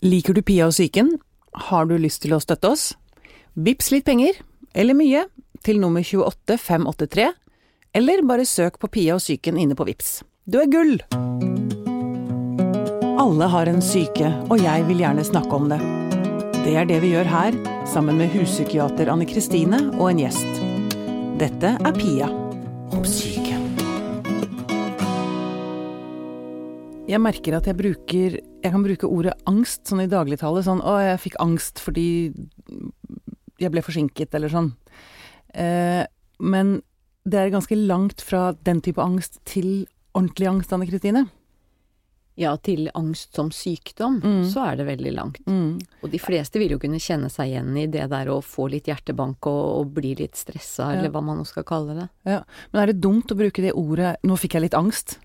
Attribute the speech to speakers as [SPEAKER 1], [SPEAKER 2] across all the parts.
[SPEAKER 1] Liker du Pia og psyken? Har du lyst til å støtte oss? Vips litt penger, eller mye, til nummer 28583, eller bare søk på Pia og psyken inne på Vips. Du er gull! Alle har en syke, og jeg vil gjerne snakke om det. Det er det vi gjør her, sammen med huspsykiater Anne Kristine og en gjest. Dette er Pia om syke. Jeg merker at jeg bruker Jeg kan bruke ordet angst sånn i dagligtale. Sånn 'Å, jeg fikk angst fordi jeg ble forsinket', eller sånn. Eh, men det er ganske langt fra den type angst til ordentlig angst, Anne Kristine.
[SPEAKER 2] Ja, til angst som sykdom,
[SPEAKER 1] Mm.
[SPEAKER 2] så er det veldig langt.
[SPEAKER 1] Mm.
[SPEAKER 2] Og de fleste vil jo kunne kjenne seg igjen i det der å få litt hjertebank og, og bli litt stressa,
[SPEAKER 1] Ja.
[SPEAKER 2] eller hva man nå skal kalle det.
[SPEAKER 1] Ja. Men er det dumt å bruke det ordet 'nå fikk jeg litt angst'?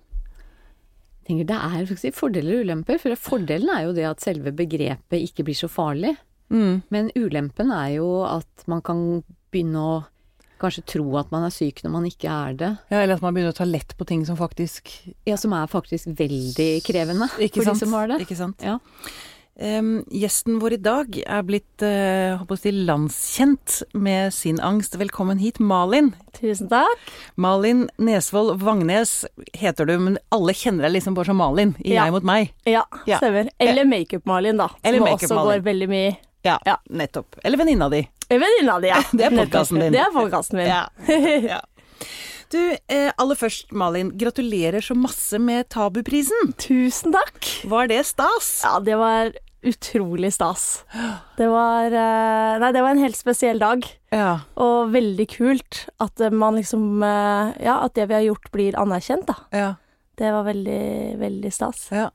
[SPEAKER 2] Tenker Det er faktisk fordeler og ulemper, for fordelen er jo det at selve begrepet ikke blir så farlig.
[SPEAKER 1] Mm.
[SPEAKER 2] Men ulempen er jo at man kan begynne å kanskje tro at man er syk når man ikke er det.
[SPEAKER 1] Ja, eller at man begynner å ta lett på ting som faktisk
[SPEAKER 2] Ja, som er faktisk veldig krevende
[SPEAKER 1] Ikke
[SPEAKER 2] for
[SPEAKER 1] sant?
[SPEAKER 2] de som har det.
[SPEAKER 1] Ikke sant?
[SPEAKER 2] Ja.
[SPEAKER 1] Em, gjesten vår i dag er blitt uh, si landskjent med sin angst. Velkommen hit, Malin.
[SPEAKER 3] Tusen takk.
[SPEAKER 1] Malin Nesvold Vangnes heter du, men alle kjenner deg liksom bare som Malin i
[SPEAKER 3] Ja.
[SPEAKER 1] Jeg mot meg.
[SPEAKER 3] Ja,
[SPEAKER 1] Ja.
[SPEAKER 3] stemmer. Eller Makeup-Malin, da.
[SPEAKER 1] Eller
[SPEAKER 3] som
[SPEAKER 1] Makeup
[SPEAKER 3] også går veldig mye.
[SPEAKER 1] Ja,
[SPEAKER 3] Ja.
[SPEAKER 1] nettopp. Eller venninna di.
[SPEAKER 3] Venninna di, ja.
[SPEAKER 1] Det er podcasten din.
[SPEAKER 3] Det er podkasten min.
[SPEAKER 1] Ja. Du, eh, aller først, Malin. Gratulerer så masse med Tabuprisen.
[SPEAKER 3] Tusen takk.
[SPEAKER 1] Var det stas?
[SPEAKER 3] Ja, det var utrolig stas. Det var eh, Nei, det var en helt spesiell dag.
[SPEAKER 1] Ja.
[SPEAKER 3] Og veldig kult at man liksom eh, Ja, at det vi har gjort, blir anerkjent, da.
[SPEAKER 1] ja.
[SPEAKER 3] Det var veldig, veldig stas.
[SPEAKER 1] Ja.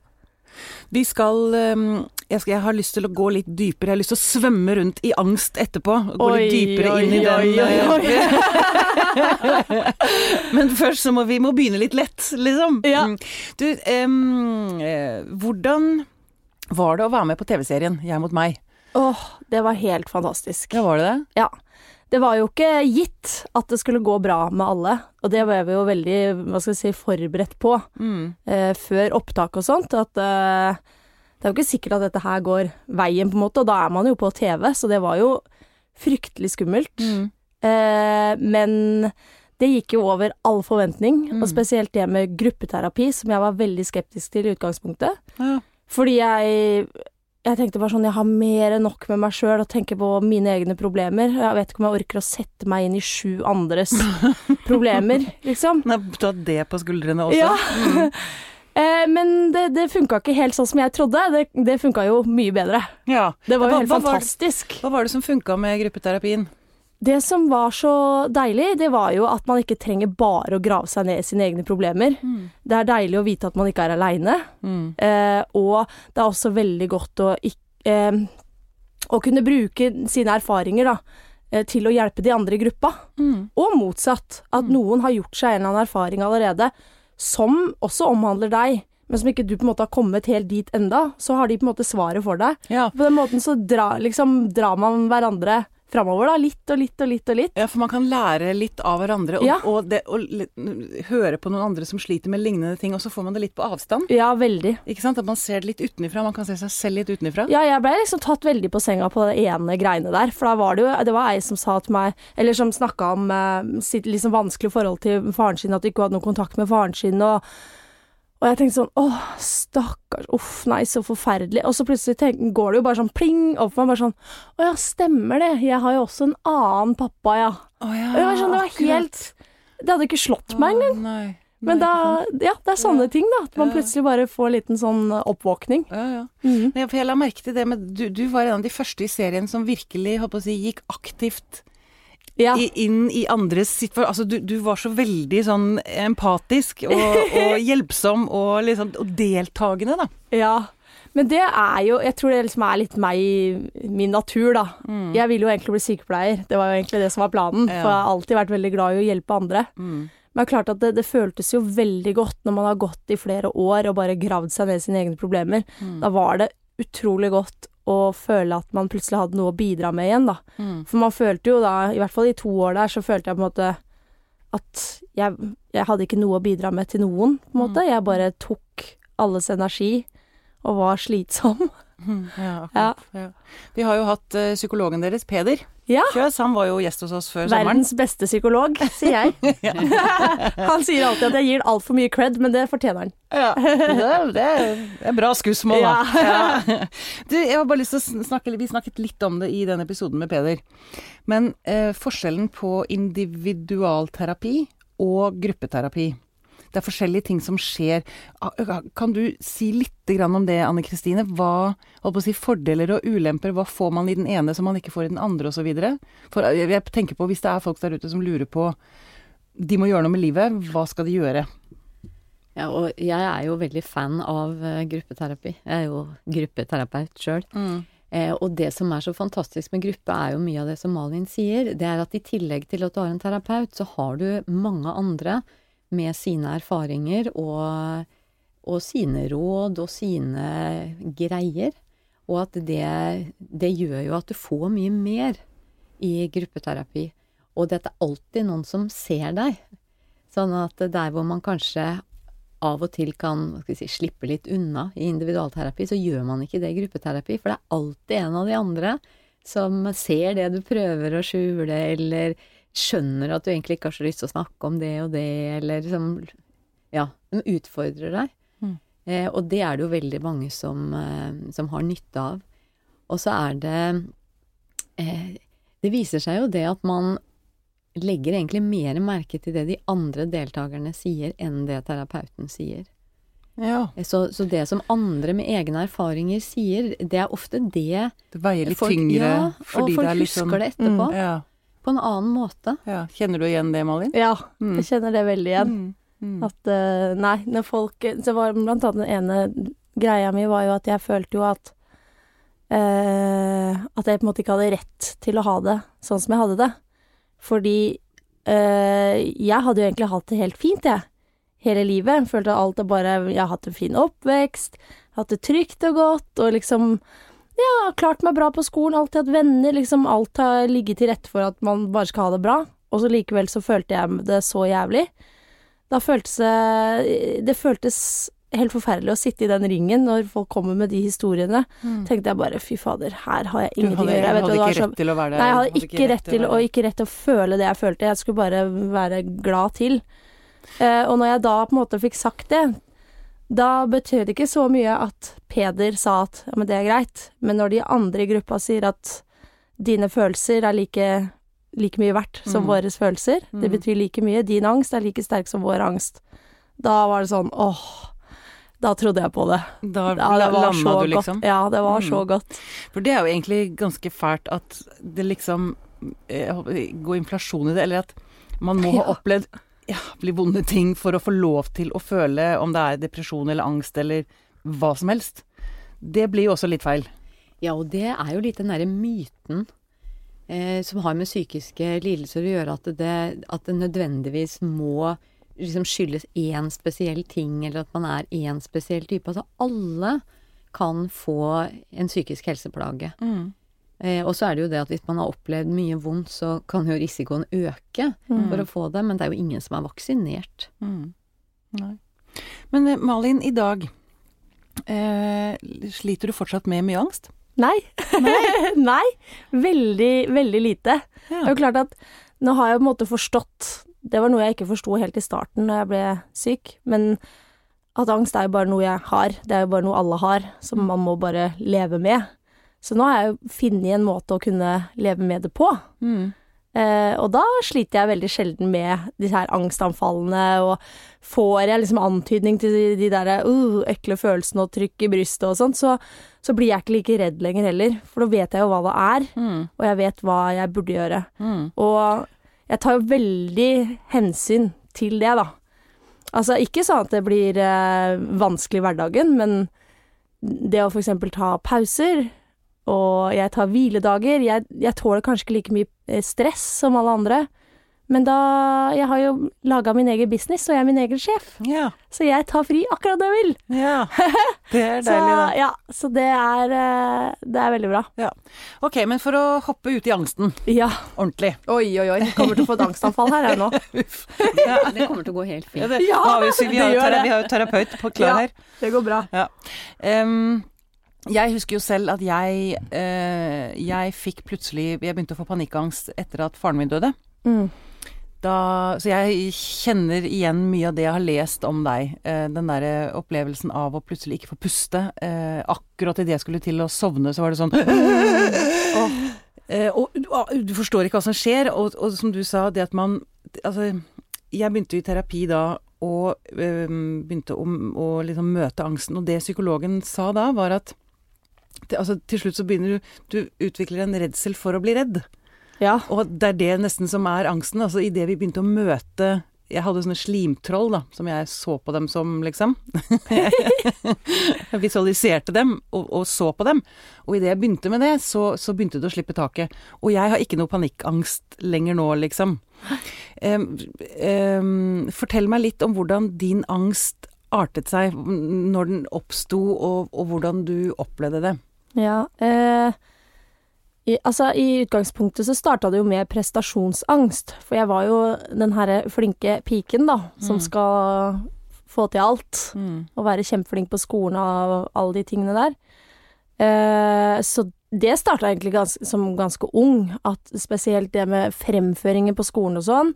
[SPEAKER 1] Vi skal, um, jeg skal Jeg har lyst til å gå litt dypere. Jeg har lyst til å svømme rundt i angst etterpå. Gå litt dypere inn i den. eh, Men først så må vi må begynne litt lett, liksom.
[SPEAKER 3] Ja.
[SPEAKER 1] Mm. Du, eh, hvordan var det å være med på TV-serien Jeg mot meg?
[SPEAKER 3] Åh, det var helt fantastisk.
[SPEAKER 1] Ja, var det det?
[SPEAKER 3] Ja. Det var jo ikke gitt at det skulle gå bra med alle, og det var vi jo veldig hva skal vi si, forberedt på
[SPEAKER 1] Mm.
[SPEAKER 3] eh, før opptak og sånt. At eh, det er jo ikke sikkert at dette her går veien, på en måte, og da er man jo på TV, så det var jo fryktelig skummelt.
[SPEAKER 1] Mm.
[SPEAKER 3] Eh, men det gikk jo over all forventning,
[SPEAKER 1] Mm.
[SPEAKER 3] og spesielt det med gruppeterapi, som jeg var veldig skeptisk til i utgangspunktet.
[SPEAKER 1] Ja.
[SPEAKER 3] Fordi jeg jeg tenkte bare sånn, jeg har mer enn nok med meg sjøl og tenker på mine egne problemer. Jeg vet ikke om jeg orker å sette meg inn i sju andres problemer, liksom.
[SPEAKER 1] Nei, Ta det på skuldrene også.
[SPEAKER 3] Ja.
[SPEAKER 1] Mm.
[SPEAKER 3] Eh, men det, det funka ikke helt sånn som jeg trodde. Det, det funka jo mye bedre.
[SPEAKER 1] ja.
[SPEAKER 3] Det var jo
[SPEAKER 1] Hva-
[SPEAKER 3] helt
[SPEAKER 1] hva var-
[SPEAKER 3] fantastisk.
[SPEAKER 1] Hva var det som funka med gruppeterapien?
[SPEAKER 3] Det som var så deilig, det var jo at man ikke trenger bare å grave seg ned i sine egne problemer. Det er deilig å vite at man ikke er aleine.
[SPEAKER 1] Mm.
[SPEAKER 3] Eh, og det er også veldig godt å, eh, å kunne bruke sine erfaringer da, eh, til å hjelpe de andre i gruppa.
[SPEAKER 1] Mm.
[SPEAKER 3] Og motsatt. At noen har gjort seg en eller annen erfaring allerede som også omhandler deg, men som ikke du på en måte har kommet helt dit enda, så har de på en måte svaret for deg.
[SPEAKER 1] Ja.
[SPEAKER 3] På den måten så drar, liksom, drar man hverandre framover, da. Litt og litt og litt og litt.
[SPEAKER 1] Ja, for man kan lære litt av hverandre, og,
[SPEAKER 3] Ja.
[SPEAKER 1] og, det, og høre på noen andre som sliter med lignende ting, og så får man det litt på avstand.
[SPEAKER 3] Ja, veldig.
[SPEAKER 1] Ikke sant? At man ser det litt utenfra. Man kan se seg selv litt utenfra.
[SPEAKER 3] Ja, jeg ble liksom tatt veldig på senga på det ene greiene der. For da var det jo Det var ei som sa til meg Eller som snakka om eh, sitt liksom vanskelige forhold til faren sin, at du ikke hadde noen kontakt med faren sin, og og jeg tenkte sånn Åh, stakkars. Uff, nei, så forferdelig. Og så plutselig tenk, går det jo bare sånn pling opp for meg. Bare sånn Å ja, stemmer det. Jeg har jo også en annen pappa, ja.
[SPEAKER 1] Å ja,
[SPEAKER 3] Og sånn, det var helt Det hadde ikke slått meg engang. Men da. Ja, det er sånne ting, da. At man plutselig bare får en liten sånn oppvåkning.
[SPEAKER 1] ja, ja. Mm. Jeg la merke til det med du, du var en av de første i serien som virkelig på å si, gikk aktivt
[SPEAKER 3] Ja.
[SPEAKER 1] i, inn i andres situasjon. Altså, du, du var så veldig sånn empatisk og, og hjelpsom og liksom og deltakende, da.
[SPEAKER 3] Ja, men det er jo Jeg tror det liksom er litt meg i min natur, da. Jeg ville jo egentlig bli sykepleier. Det var jo egentlig det som var planen.
[SPEAKER 1] Ja.
[SPEAKER 3] For jeg har alltid vært veldig glad i å hjelpe andre.
[SPEAKER 1] Mm.
[SPEAKER 3] Men klart at det, det føltes jo veldig godt når man har gått i flere år og bare gravd seg ned i sine egne problemer.
[SPEAKER 1] Mm.
[SPEAKER 3] Da var det utrolig godt å føle at man plutselig hadde noe å bidra med igjen, da.
[SPEAKER 1] Mm.
[SPEAKER 3] For man følte jo da, i hvert fall i to år der, så følte jeg på en måte at jeg, jeg hadde ikke noe å bidra med til noen, på en måte. Jeg bare tok alles energi og var slitsom.
[SPEAKER 1] Ja, ja. Ja. Vi har jo hatt uh, psykologen deres, Peder
[SPEAKER 3] Ja.
[SPEAKER 1] Kjøs. Han var jo gjest hos oss før sommeren.
[SPEAKER 3] Verdens beste psykolog, sier jeg. han sier alltid at jeg gir altfor mye cred, men det fortjener han.
[SPEAKER 1] Ja, det, det er bra skussmål, da. Ja. Du, jeg har bare lyst til å snakke Vi snakket litt om det i den episoden med Peder. Men uh, forskjellen på individualterapi og gruppeterapi Det er forskjellige ting som skjer. Ah, Kan du si litt om det, Anne Kristine? Hva si, fordeler og ulemper? Hva får man i den ene som man ikke får i den andre, osv.? For eh, jeg tenker på, hvis det er folk der ute som lurer på De må gjøre noe med livet, hva skal de gjøre?
[SPEAKER 2] Ja, og jeg er jo veldig fan av eh, gruppeterapi. Jeg er jo gruppeterapeut sjøl. Eh, og det som er så fantastisk med gruppe, er jo mye av det som Malin sier. Det er at i tillegg til at du har en terapeut, så har du mange andre med sine erfaringer og, og sine råd og sine greier. Og at det, det gjør jo at du får mye mer i gruppeterapi. Og det er alltid noen som ser deg. Sånn at der hvor man kanskje av og til kan si, slippe litt unna i individualterapi, så gjør man ikke det i gruppeterapi. For det er alltid en av de andre som ser det du prøver å skjule, eller skjønner at du egentlig ikke har så lyst til å snakke om det og det, eller liksom Ja, de utfordrer deg.
[SPEAKER 1] Mm.
[SPEAKER 2] Eh, og det er det jo veldig mange som, eh, som har nytte av. Og så er det eh, Det viser seg jo det at man legger egentlig mer merke til det de andre deltakerne sier, enn det terapeuten sier.
[SPEAKER 1] Ja.
[SPEAKER 2] Så, så det som andre med egne erfaringer sier, det er ofte det
[SPEAKER 1] Det veier litt
[SPEAKER 2] folk,
[SPEAKER 1] tyngre
[SPEAKER 2] ja,
[SPEAKER 1] fordi det er liksom Og folk
[SPEAKER 2] husker det etterpå,
[SPEAKER 1] Ja,
[SPEAKER 2] på en annen måte.
[SPEAKER 1] ja. Kjenner du igjen det, Malin?
[SPEAKER 3] Ja,
[SPEAKER 1] Mm.
[SPEAKER 3] jeg kjenner det veldig igjen.
[SPEAKER 1] Mm. Mm.
[SPEAKER 3] At uh, nei, når folk Så var blant annet den ene greia mi var jo at jeg følte jo at uh, At jeg på en måte ikke hadde rett til å ha det sånn som jeg hadde det. Fordi uh, jeg hadde jo egentlig hatt det helt fint, jeg. Hele livet. Følte alt er bare Jeg har hatt en fin oppvekst, hatt det trygt og godt, og liksom Ja, klart meg bra på skolen, alltid hatt venner, liksom alt har ligget til rette for at man bare skal ha det bra. Og så likevel så følte jeg det så jævlig. Da føltes det Det føltes helt forferdelig å sitte i den ringen når folk kommer med de historiene.
[SPEAKER 1] Mm.
[SPEAKER 3] Tenkte jeg bare fy fader, her har jeg ingenting å gjøre. Jeg vet
[SPEAKER 1] hadde ikke rett til å være der.
[SPEAKER 3] Nei, jeg
[SPEAKER 1] Du
[SPEAKER 3] hadde ikke rett til, og ikke rett til å føle det jeg følte. Jeg skulle bare være glad til. Uh, og når jeg da på en måte fikk sagt det, da betød det ikke så mye at Peder sa at ja, men det er greit. Men når de andre i gruppa sier at dine følelser er like, like mye verdt som
[SPEAKER 1] Mm.
[SPEAKER 3] våre følelser, det
[SPEAKER 1] Mm.
[SPEAKER 3] betyr like mye, din angst er like sterk som vår angst, da var det sånn åh, da trodde jeg på det.
[SPEAKER 1] Da
[SPEAKER 3] Ja, det var
[SPEAKER 1] landa
[SPEAKER 3] så
[SPEAKER 1] du, liksom?
[SPEAKER 3] godt. Ja, det var så
[SPEAKER 1] Mm.
[SPEAKER 3] godt.
[SPEAKER 1] For det er jo egentlig ganske fælt at det liksom eh, går inflasjon i det, eller at man må ha
[SPEAKER 3] Ja.
[SPEAKER 1] blir vonde ting for å få lov til å føle om det er depresjon eller angst eller hva som helst. Det blir jo også litt feil.
[SPEAKER 2] Ja, og det er jo litt den derre myten eh, som har med psykiske lidelser å gjøre, at det, at det nødvendigvis må liksom skyldes én spesiell ting, eller at man er én spesiell type. Altså alle kan få en psykisk helseplage. Eh, og så er det jo det at hvis man har opplevd mye vondt, så kan jo risikoen øke for å få det, men det er jo ingen som er vaksinert.
[SPEAKER 1] Mm. Nei. Men eh, Malin, i dag eh, sliter du fortsatt med mye angst?
[SPEAKER 3] Nei. Nei. Veldig, veldig lite. Det er jo klart at nå har jeg på en måte forstått Det var noe jeg ikke forsto helt i starten da jeg ble syk, men at angst er jo bare noe jeg har. Det er jo bare noe alle har, som man må bare leve med. Så nå har jeg jo funnet en måte å kunne leve med det på.
[SPEAKER 1] Mm.
[SPEAKER 3] Eh, og da sliter jeg veldig sjelden med disse her angstanfallene, og får jeg liksom antydning til de, de der uh, ekle følelsene og trykk i brystet og sånt, så, så blir jeg ikke like redd lenger heller. For da vet jeg jo hva det er,
[SPEAKER 1] Mm.
[SPEAKER 3] og jeg vet hva jeg burde gjøre.
[SPEAKER 1] Mm.
[SPEAKER 3] Og jeg tar jo veldig hensyn til det, da. Altså ikke sånn at det blir eh, vanskelig i hverdagen, men det å eksempel ta pauser, og jeg tar hviledager Jeg, jeg tåler kanskje ikke like mye eh, stress som alle andre, men da Jeg har jo laga min egen business, og jeg er min egen sjef,
[SPEAKER 1] Ja.
[SPEAKER 3] så jeg tar fri akkurat når jeg vil.
[SPEAKER 1] ja. Det er deilig, da.
[SPEAKER 3] ja, så det er, eh, det er veldig bra.
[SPEAKER 1] Ok, men for å hoppe ut i angsten
[SPEAKER 3] Ja.
[SPEAKER 1] ordentlig
[SPEAKER 3] Oi, oi, oi. Kommer til å få et angstanfall her, jeg nå.
[SPEAKER 1] ja.
[SPEAKER 2] Det kommer til å gå helt
[SPEAKER 1] Ja,
[SPEAKER 2] fint.
[SPEAKER 1] det,
[SPEAKER 3] Ja,
[SPEAKER 1] vi, vi,
[SPEAKER 3] det gjør
[SPEAKER 1] vi har jo terapeut på klar
[SPEAKER 3] Ja.
[SPEAKER 1] her.
[SPEAKER 3] Det går bra.
[SPEAKER 1] Em, Jeg husker jo selv at jeg eh, Jeg fikk plutselig Jeg begynte å få panikkangst etter at faren min døde.
[SPEAKER 3] Mm.
[SPEAKER 1] Da, så jeg kjenner igjen mye av det jeg har lest om deg. Eh, den derre opplevelsen av å plutselig ikke få puste. Eh, akkurat idet jeg skulle til å sovne, så var det sånn eh, Og og du forstår ikke hva som skjer. Og, og som du sa, det at man Altså, jeg begynte i terapi da og eh, begynte å, å liksom møte angsten. Og det psykologen sa da, var at det, altså, til slutt så begynner du Du utvikler en redsel for å bli redd.
[SPEAKER 3] Ja.
[SPEAKER 1] Og det er det nesten som er angsten. Altså idet vi begynte å møte Jeg hadde sånne slimtroll, da, som jeg så på dem som, liksom. jeg visualiserte dem og, og, så på dem. Og idet jeg begynte med det, så, så, begynte det å slippe taket. Og jeg har ikke noe panikkangst lenger nå, liksom. Um, um, fortell meg litt om hvordan din angst artet seg når den oppsto, og, og hvordan du opplevde det.
[SPEAKER 3] Ja. Eh i, altså, I utgangspunktet så starta det jo med prestasjonsangst. For jeg var jo den herre flinke piken, da, som mm. skal få til alt. Mm. Og være kjempeflink på skolen og alle de tingene der. Eh, så det starta egentlig gans som ganske ung. At spesielt det med fremføringer på skolen og sånn,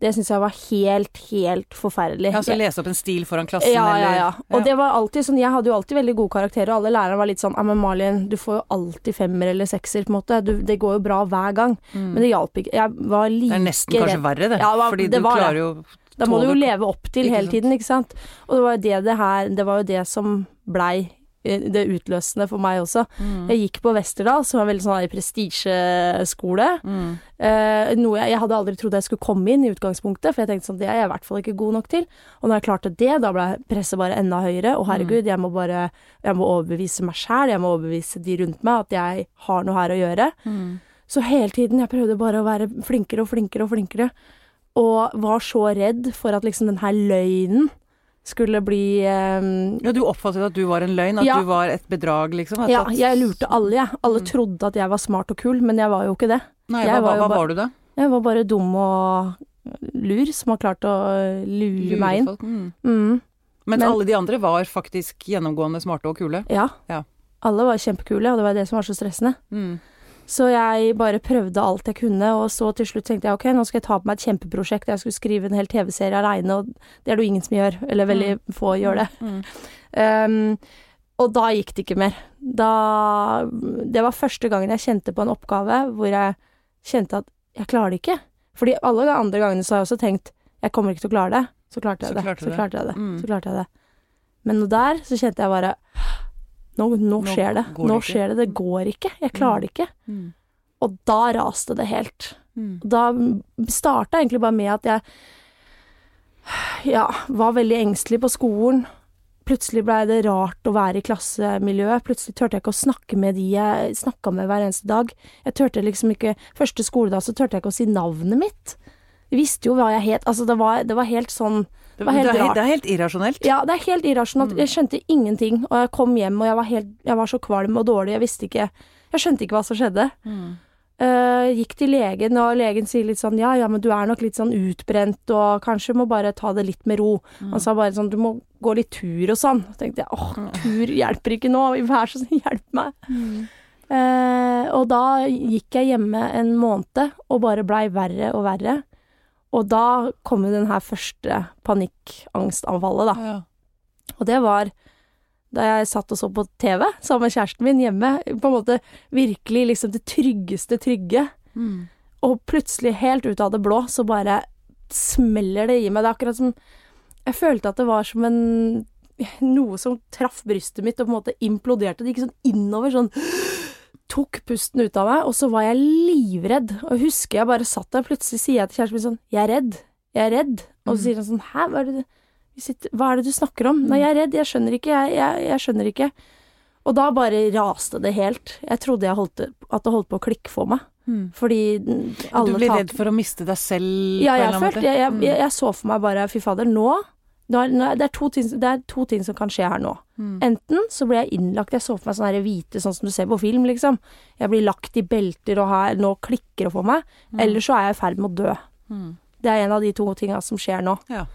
[SPEAKER 3] det syns jeg var helt, helt forferdelig.
[SPEAKER 1] Ja, Så lese opp en stil foran klassen,
[SPEAKER 3] ja,
[SPEAKER 1] eller?
[SPEAKER 3] Ja, ja. Og det var alltid sånn, jeg hadde jo alltid veldig gode karakterer, og alle lærerne var litt sånn Ja, men Malin, du får jo alltid femmer eller sekser, på en måte. Du, det går jo bra hver gang. Mm. Men det hjalp ikke. Jeg var like redd.
[SPEAKER 1] Det er nesten kanskje verre, det.
[SPEAKER 3] Ja,
[SPEAKER 1] fordi
[SPEAKER 3] det
[SPEAKER 1] du klarer jo
[SPEAKER 3] Da må du jo leve opp til hele tiden, ikke sant. Og det var jo det det her Det var jo det som blei det utløsende for meg også. Mm. Jeg gikk på Westerdal, som var veldig sånn prestisjeskole. Mm. Eh, noe jeg, jeg, hadde aldri trodd jeg skulle komme inn i utgangspunktet, for jeg tenkte sånn det er jeg i hvert fall ikke god nok til. Og når jeg klarte det, da ble presset bare enda høyere. Og herregud, jeg må bare Jeg må overbevise meg sjæl, jeg må overbevise de rundt meg at jeg har noe her å gjøre. Mm. Så hele tiden, jeg prøvde bare å være flinkere og flinkere og flinkere. Og var så redd for at liksom den her løgnen skulle bli um,
[SPEAKER 1] Ja, du oppfattet at du var en løgn? At ja. du var et bedrag, liksom?
[SPEAKER 3] ja, jeg lurte alle, jeg. Alle mm. trodde at jeg var smart og kul, men jeg var jo ikke det.
[SPEAKER 1] Nei, hva, var, hva var, du da?
[SPEAKER 3] Jeg var bare dum og lur, som har klart å lure, lure meg inn. Mm. Mm.
[SPEAKER 1] Mens men, alle de andre var faktisk gjennomgående smarte og kule?
[SPEAKER 3] Ja. ja. Alle var kjempekule, og det var det som var så stressende. Mm. Så jeg bare prøvde alt jeg kunne, og så til slutt tenkte jeg ok, nå skal jeg ta på meg et kjempeprosjekt. Jeg skulle skrive en hel TV-serie aleine, og det er det jo ingen som gjør. Eller veldig mm. få gjør det. Mm. Um, og da gikk det ikke mer. Da Det var første gangen jeg kjente på en oppgave hvor jeg kjente at jeg klarer det ikke. Fordi alle de andre gangene så har jeg også tenkt jeg kommer ikke til å klare det. Så klarte jeg så det. Klarte så klarte jeg det. Mm. Så klarte jeg det. Men der så kjente jeg bare nå, nå skjer det. Nå det skjer det. Det går ikke. Jeg klarer det ikke. Mm. mm. Og da raste det helt. Mm. Da starta egentlig bare med at jeg ja, var veldig engstelig på skolen. Plutselig blei det rart å være i klassemiljøet. Plutselig turte jeg ikke å snakke med de jeg snakka med hver eneste dag. Jeg turte liksom ikke Første skoledag så turte jeg ikke å si navnet mitt. Jeg visste jo hva jeg het. Altså, det var, det var helt sånn
[SPEAKER 1] det, var helt det, er, det, er, helt irrasjonelt?
[SPEAKER 3] Ja, det er helt irrasjonelt. Mm. Jeg skjønte ingenting. Og jeg kom hjem, og jeg var, helt, jeg var så kvalm og dårlig. Jeg visste ikke Jeg skjønte ikke hva som skjedde. Mm. Uh, gikk til legen, og legen sier litt sånn ja, ja, men du er nok litt sånn utbrent, og kanskje må bare ta det litt med ro. Mm. Han sa bare sånn du må gå litt tur og sånn. Så tenkte jeg åh, tur hjelper ikke nå, vær så snill, hjelp meg. Mm. Uh, og da gikk jeg hjemme en måned og bare blei verre og verre. Og da kom jo den her første panikkangstanfallet, da. Ja. Og det var da jeg satt og så på TV sammen med kjæresten min hjemme. På en måte virkelig liksom det tryggeste trygge. Mm. Og plutselig, helt ut av det blå, så bare smeller det i meg. Det er akkurat som Jeg følte at det var som en Noe som traff brystet mitt og på en måte imploderte. Det gikk sånn innover, sånn tok pusten ut av meg, og så var jeg livredd. Og jeg husker jeg bare satt der, plutselig sier jeg til kjæresten min sånn Jeg er redd. Jeg er redd. Og så sier han sånn Hæ, hva er, det, hva er det du snakker om? Nei, jeg er redd. Jeg skjønner ikke. Jeg, jeg, jeg skjønner ikke. Og da bare raste det helt. Jeg trodde jeg holdt, at det holdt på å klikke for meg. Mm. Fordi
[SPEAKER 1] alle Du ble redd for å miste deg selv?
[SPEAKER 3] Ja, jeg, følte, jeg, jeg, mm. jeg, så for meg bare Fy fader, nå det er, ting, det er, to ting, som kan skje her nå. Mm. Enten så blir jeg innlagt Jeg så for meg sånne hvite, sånn som du ser på film, liksom. Jeg blir lagt i belter, og her Nå klikker det for meg. Mm. Eller så er jeg i ferd med å dø. Mm. Det er en av de to tinga som skjer nå. Ja.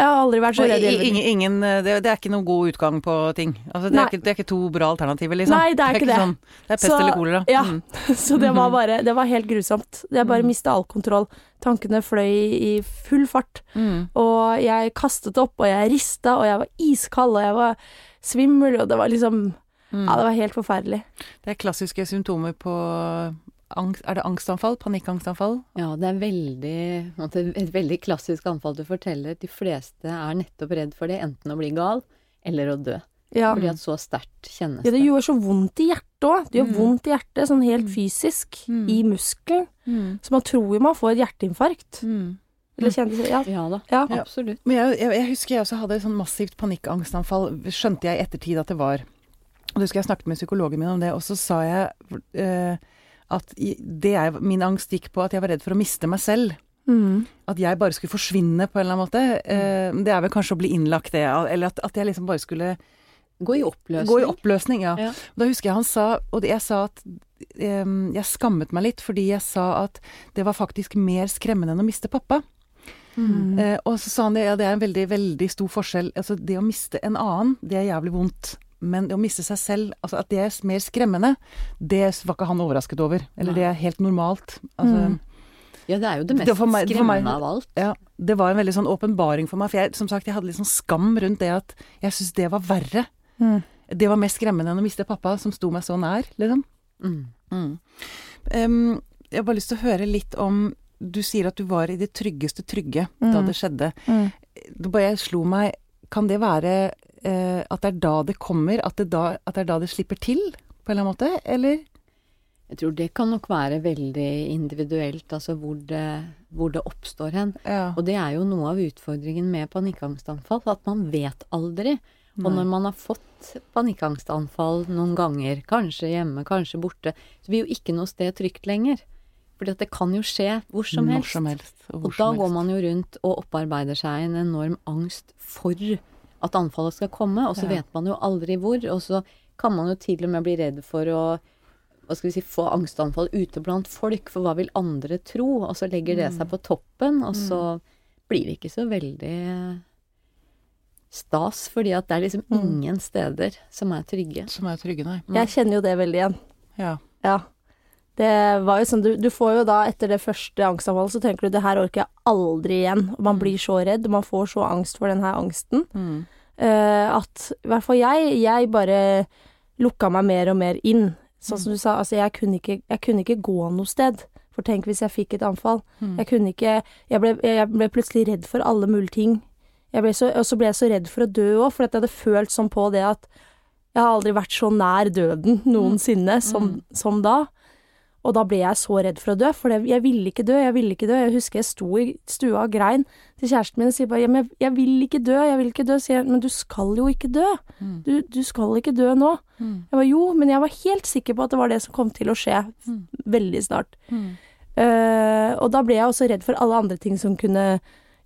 [SPEAKER 3] Jeg har aldri vært så redd liv.
[SPEAKER 1] ingen, ingen, eh, det, det er ikke noen god utgang på ting. Altså, det, er ikke, det er ikke to bra alternativer, liksom.
[SPEAKER 3] Nei, det er ikke det.
[SPEAKER 1] Sånn, det er pest
[SPEAKER 3] Så-
[SPEAKER 1] eller kolera.
[SPEAKER 3] ja.
[SPEAKER 1] Mm.
[SPEAKER 3] Så det var bare Det var helt grusomt. Jeg bare
[SPEAKER 1] Mm.
[SPEAKER 3] mista all kontroll. Tankene fløy i full fart.
[SPEAKER 1] Mm.
[SPEAKER 3] Og jeg kastet opp, og jeg rista, og jeg var iskald, og jeg var svimmel, og det var liksom
[SPEAKER 1] Mm.
[SPEAKER 3] Ja, det var helt forferdelig.
[SPEAKER 1] Det er klassiske symptomer på angst Er det angstanfall? Panikkangstanfall?
[SPEAKER 2] Ja, det er veldig, et veldig klassisk anfall du forteller. De fleste er nettopp redd for det, enten å bli gal eller å dø.
[SPEAKER 3] Ja.
[SPEAKER 2] Fordi at så sterkt kjennes
[SPEAKER 3] ja, det gjør så vondt i hjertet òg. Det gjør
[SPEAKER 1] Mm.
[SPEAKER 3] vondt i hjertet, sånn helt
[SPEAKER 1] Mm.
[SPEAKER 3] fysisk,
[SPEAKER 1] Mm.
[SPEAKER 3] i muskelen.
[SPEAKER 1] Mm.
[SPEAKER 3] Så man tror jo man får et hjerteinfarkt.
[SPEAKER 1] Mm.
[SPEAKER 3] Eller kjennes Ja.
[SPEAKER 2] Ja da,
[SPEAKER 3] ja.
[SPEAKER 1] Ja.
[SPEAKER 2] absolutt.
[SPEAKER 1] Men jeg, jeg, jeg husker jeg også hadde et sånn massivt panikkangstanfall, skjønte jeg i ettertid at det var. Og det husker jeg snakket med psykologen min om det, og så sa jeg eh, at det jeg, min angst gikk på at jeg var redd for å miste meg selv.
[SPEAKER 3] Mm.
[SPEAKER 1] At jeg bare skulle forsvinne på en eller annen måte. Eh, det er vel kanskje å bli innlagt, det. Eller at, at jeg liksom bare skulle
[SPEAKER 2] Gå i oppløsning.
[SPEAKER 1] gå i oppløsning. Ja.
[SPEAKER 2] Ja.
[SPEAKER 1] Da husker jeg han sa, og jeg sa at um, jeg skammet meg litt fordi jeg sa at det var faktisk mer skremmende enn å miste pappa.
[SPEAKER 3] Mm.
[SPEAKER 1] Uh, og så sa han det, ja det er en veldig, veldig stor forskjell. Altså det å miste en annen, det er jævlig vondt. Men det å miste seg selv, altså at det er mer skremmende, det var ikke han overrasket over. Eller
[SPEAKER 2] Nei.
[SPEAKER 1] det er helt normalt. Altså,
[SPEAKER 3] Mm.
[SPEAKER 2] Ja, det er jo det mest
[SPEAKER 1] det meg- skremmende meg-
[SPEAKER 2] av alt.
[SPEAKER 1] ja, det var en veldig sånn åpenbaring for meg. For jeg, som sagt, jeg hadde litt sånn skam rundt det at jeg syntes det var verre.
[SPEAKER 3] Mm.
[SPEAKER 1] Det var mer skremmende enn å miste pappa, som sto meg så nær, liksom.
[SPEAKER 2] Mm.
[SPEAKER 1] Em, jeg har bare lyst til å høre litt om Du sier at du var i det tryggeste trygge da
[SPEAKER 3] Mm.
[SPEAKER 1] det skjedde.
[SPEAKER 3] Mm.
[SPEAKER 1] Det bare slo meg Kan det være eh, at det er da det kommer? At det, da, at det er da det slipper til, på en eller annen måte? Eller?
[SPEAKER 2] Jeg tror det kan nok være veldig individuelt, altså hvor det, hvor det oppstår hen.
[SPEAKER 1] Ja.
[SPEAKER 2] Og det er jo noe av utfordringen med panikkangstanfall, at man vet aldri. Og når man har fått panikkangstanfall noen ganger, kanskje hjemme, kanskje borte, så blir jo ikke noe sted trygt lenger. Fordi at det kan jo skje hvor som
[SPEAKER 1] Når
[SPEAKER 2] helst.
[SPEAKER 1] som helst. Og,
[SPEAKER 2] Og da går man jo rundt og opparbeider seg en enorm angst for at anfallet skal komme, og så
[SPEAKER 1] Ja.
[SPEAKER 2] vet man jo aldri hvor. Og så kan man jo til og med bli redd for å hva skal vi si, få angstanfall ute blant folk, for hva vil andre tro? Og så legger det seg på toppen, og så blir det ikke så veldig stas, fordi at det er liksom
[SPEAKER 3] Mm.
[SPEAKER 2] ingen steder som er trygge.
[SPEAKER 1] Som er trygge, nei.
[SPEAKER 3] Jeg kjenner jo det veldig igjen.
[SPEAKER 1] Ja.
[SPEAKER 3] Ja. Det var jo sånn, du, du får jo da etter det første angstanfallet, så tenker du det her orker jeg aldri igjen. Og man blir så redd, man får så angst for den her angsten.
[SPEAKER 1] Mm.
[SPEAKER 3] Uh, at i hvert fall jeg, jeg bare lukka meg mer og mer inn. Sånn som du sa, altså jeg kunne ikke, jeg kunne ikke gå noe sted. For tenk hvis jeg fikk et anfall.
[SPEAKER 1] Mm.
[SPEAKER 3] Jeg kunne ikke Jeg ble, jeg ble plutselig redd for alle mulige ting. Så, og så ble jeg så redd for å dø òg, for at jeg hadde følt sånn på det at jeg har aldri vært så nær døden noensinne som, som da. Og da ble jeg så redd for å dø, for jeg ville ikke dø, jeg ville ikke dø. Jeg husker jeg sto i stua og grein til kjæresten min og sier bare jeg, jeg vil ikke dø, jeg vil ikke dø. Sier jeg, men du skal jo ikke dø.
[SPEAKER 1] Mm.
[SPEAKER 3] Du, du skal ikke dø nå.
[SPEAKER 1] Mm.
[SPEAKER 3] Jeg var jo, men jeg var helt sikker på at det var det som kom til å skje
[SPEAKER 1] Mm.
[SPEAKER 3] veldig snart.
[SPEAKER 1] Mm.
[SPEAKER 3] Eh, og da ble jeg også redd for alle andre ting som kunne